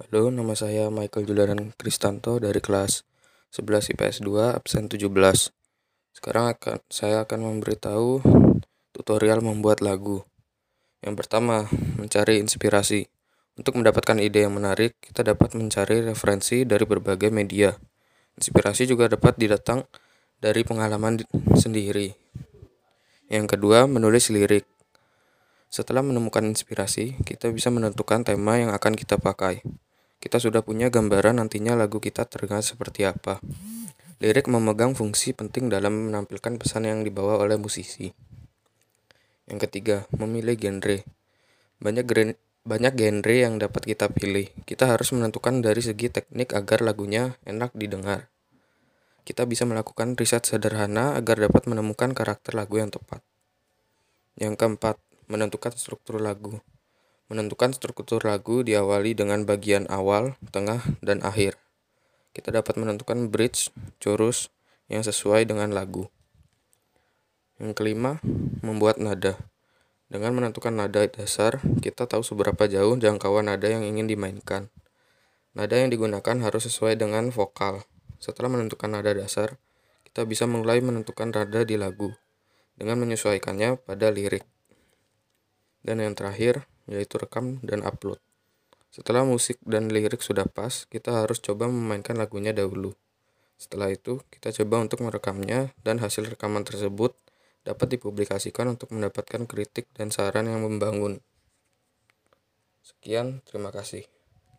Halo, nama saya Michael Julian Kristanto dari kelas 11 IPS 2, absen 17. Sekarang akan saya akan memberitahu tutorial membuat lagu. Yang pertama, mencari inspirasi. Untuk mendapatkan ide yang menarik, kita dapat mencari referensi dari berbagai media. Inspirasi juga dapat didatang dari pengalaman sendiri. Yang kedua, menulis lirik. Setelah menemukan inspirasi, kita bisa menentukan tema yang akan kita pakai. Kita sudah punya gambaran nantinya lagu kita terdengar seperti apa. Lirik memegang fungsi penting dalam menampilkan pesan yang dibawa oleh musisi. Yang ketiga, memilih genre. Banyak genre, banyak genre yang dapat kita pilih. Kita harus menentukan dari segi teknik agar lagunya enak didengar. Kita bisa melakukan riset sederhana agar dapat menemukan karakter lagu yang tepat. Yang keempat, menentukan struktur lagu. Menentukan struktur lagu diawali dengan bagian awal, tengah, dan akhir. Kita dapat menentukan bridge, chorus, yang sesuai dengan lagu. Yang kelima, membuat nada. Dengan menentukan nada dasar, kita tahu seberapa jauh jangkauan nada yang ingin dimainkan. Nada yang digunakan harus sesuai dengan vokal. Setelah menentukan nada dasar, kita bisa mulai menentukan nada di lagu dengan menyesuaikannya pada lirik. Dan yang terakhir, yaitu rekam dan upload. Setelah musik dan lirik sudah pas, kita harus coba memainkan lagunya dahulu. Setelah itu, kita coba untuk merekamnya dan hasil rekaman tersebut dapat dipublikasikan untuk mendapatkan kritik dan saran yang membangun. Sekian, terima kasih.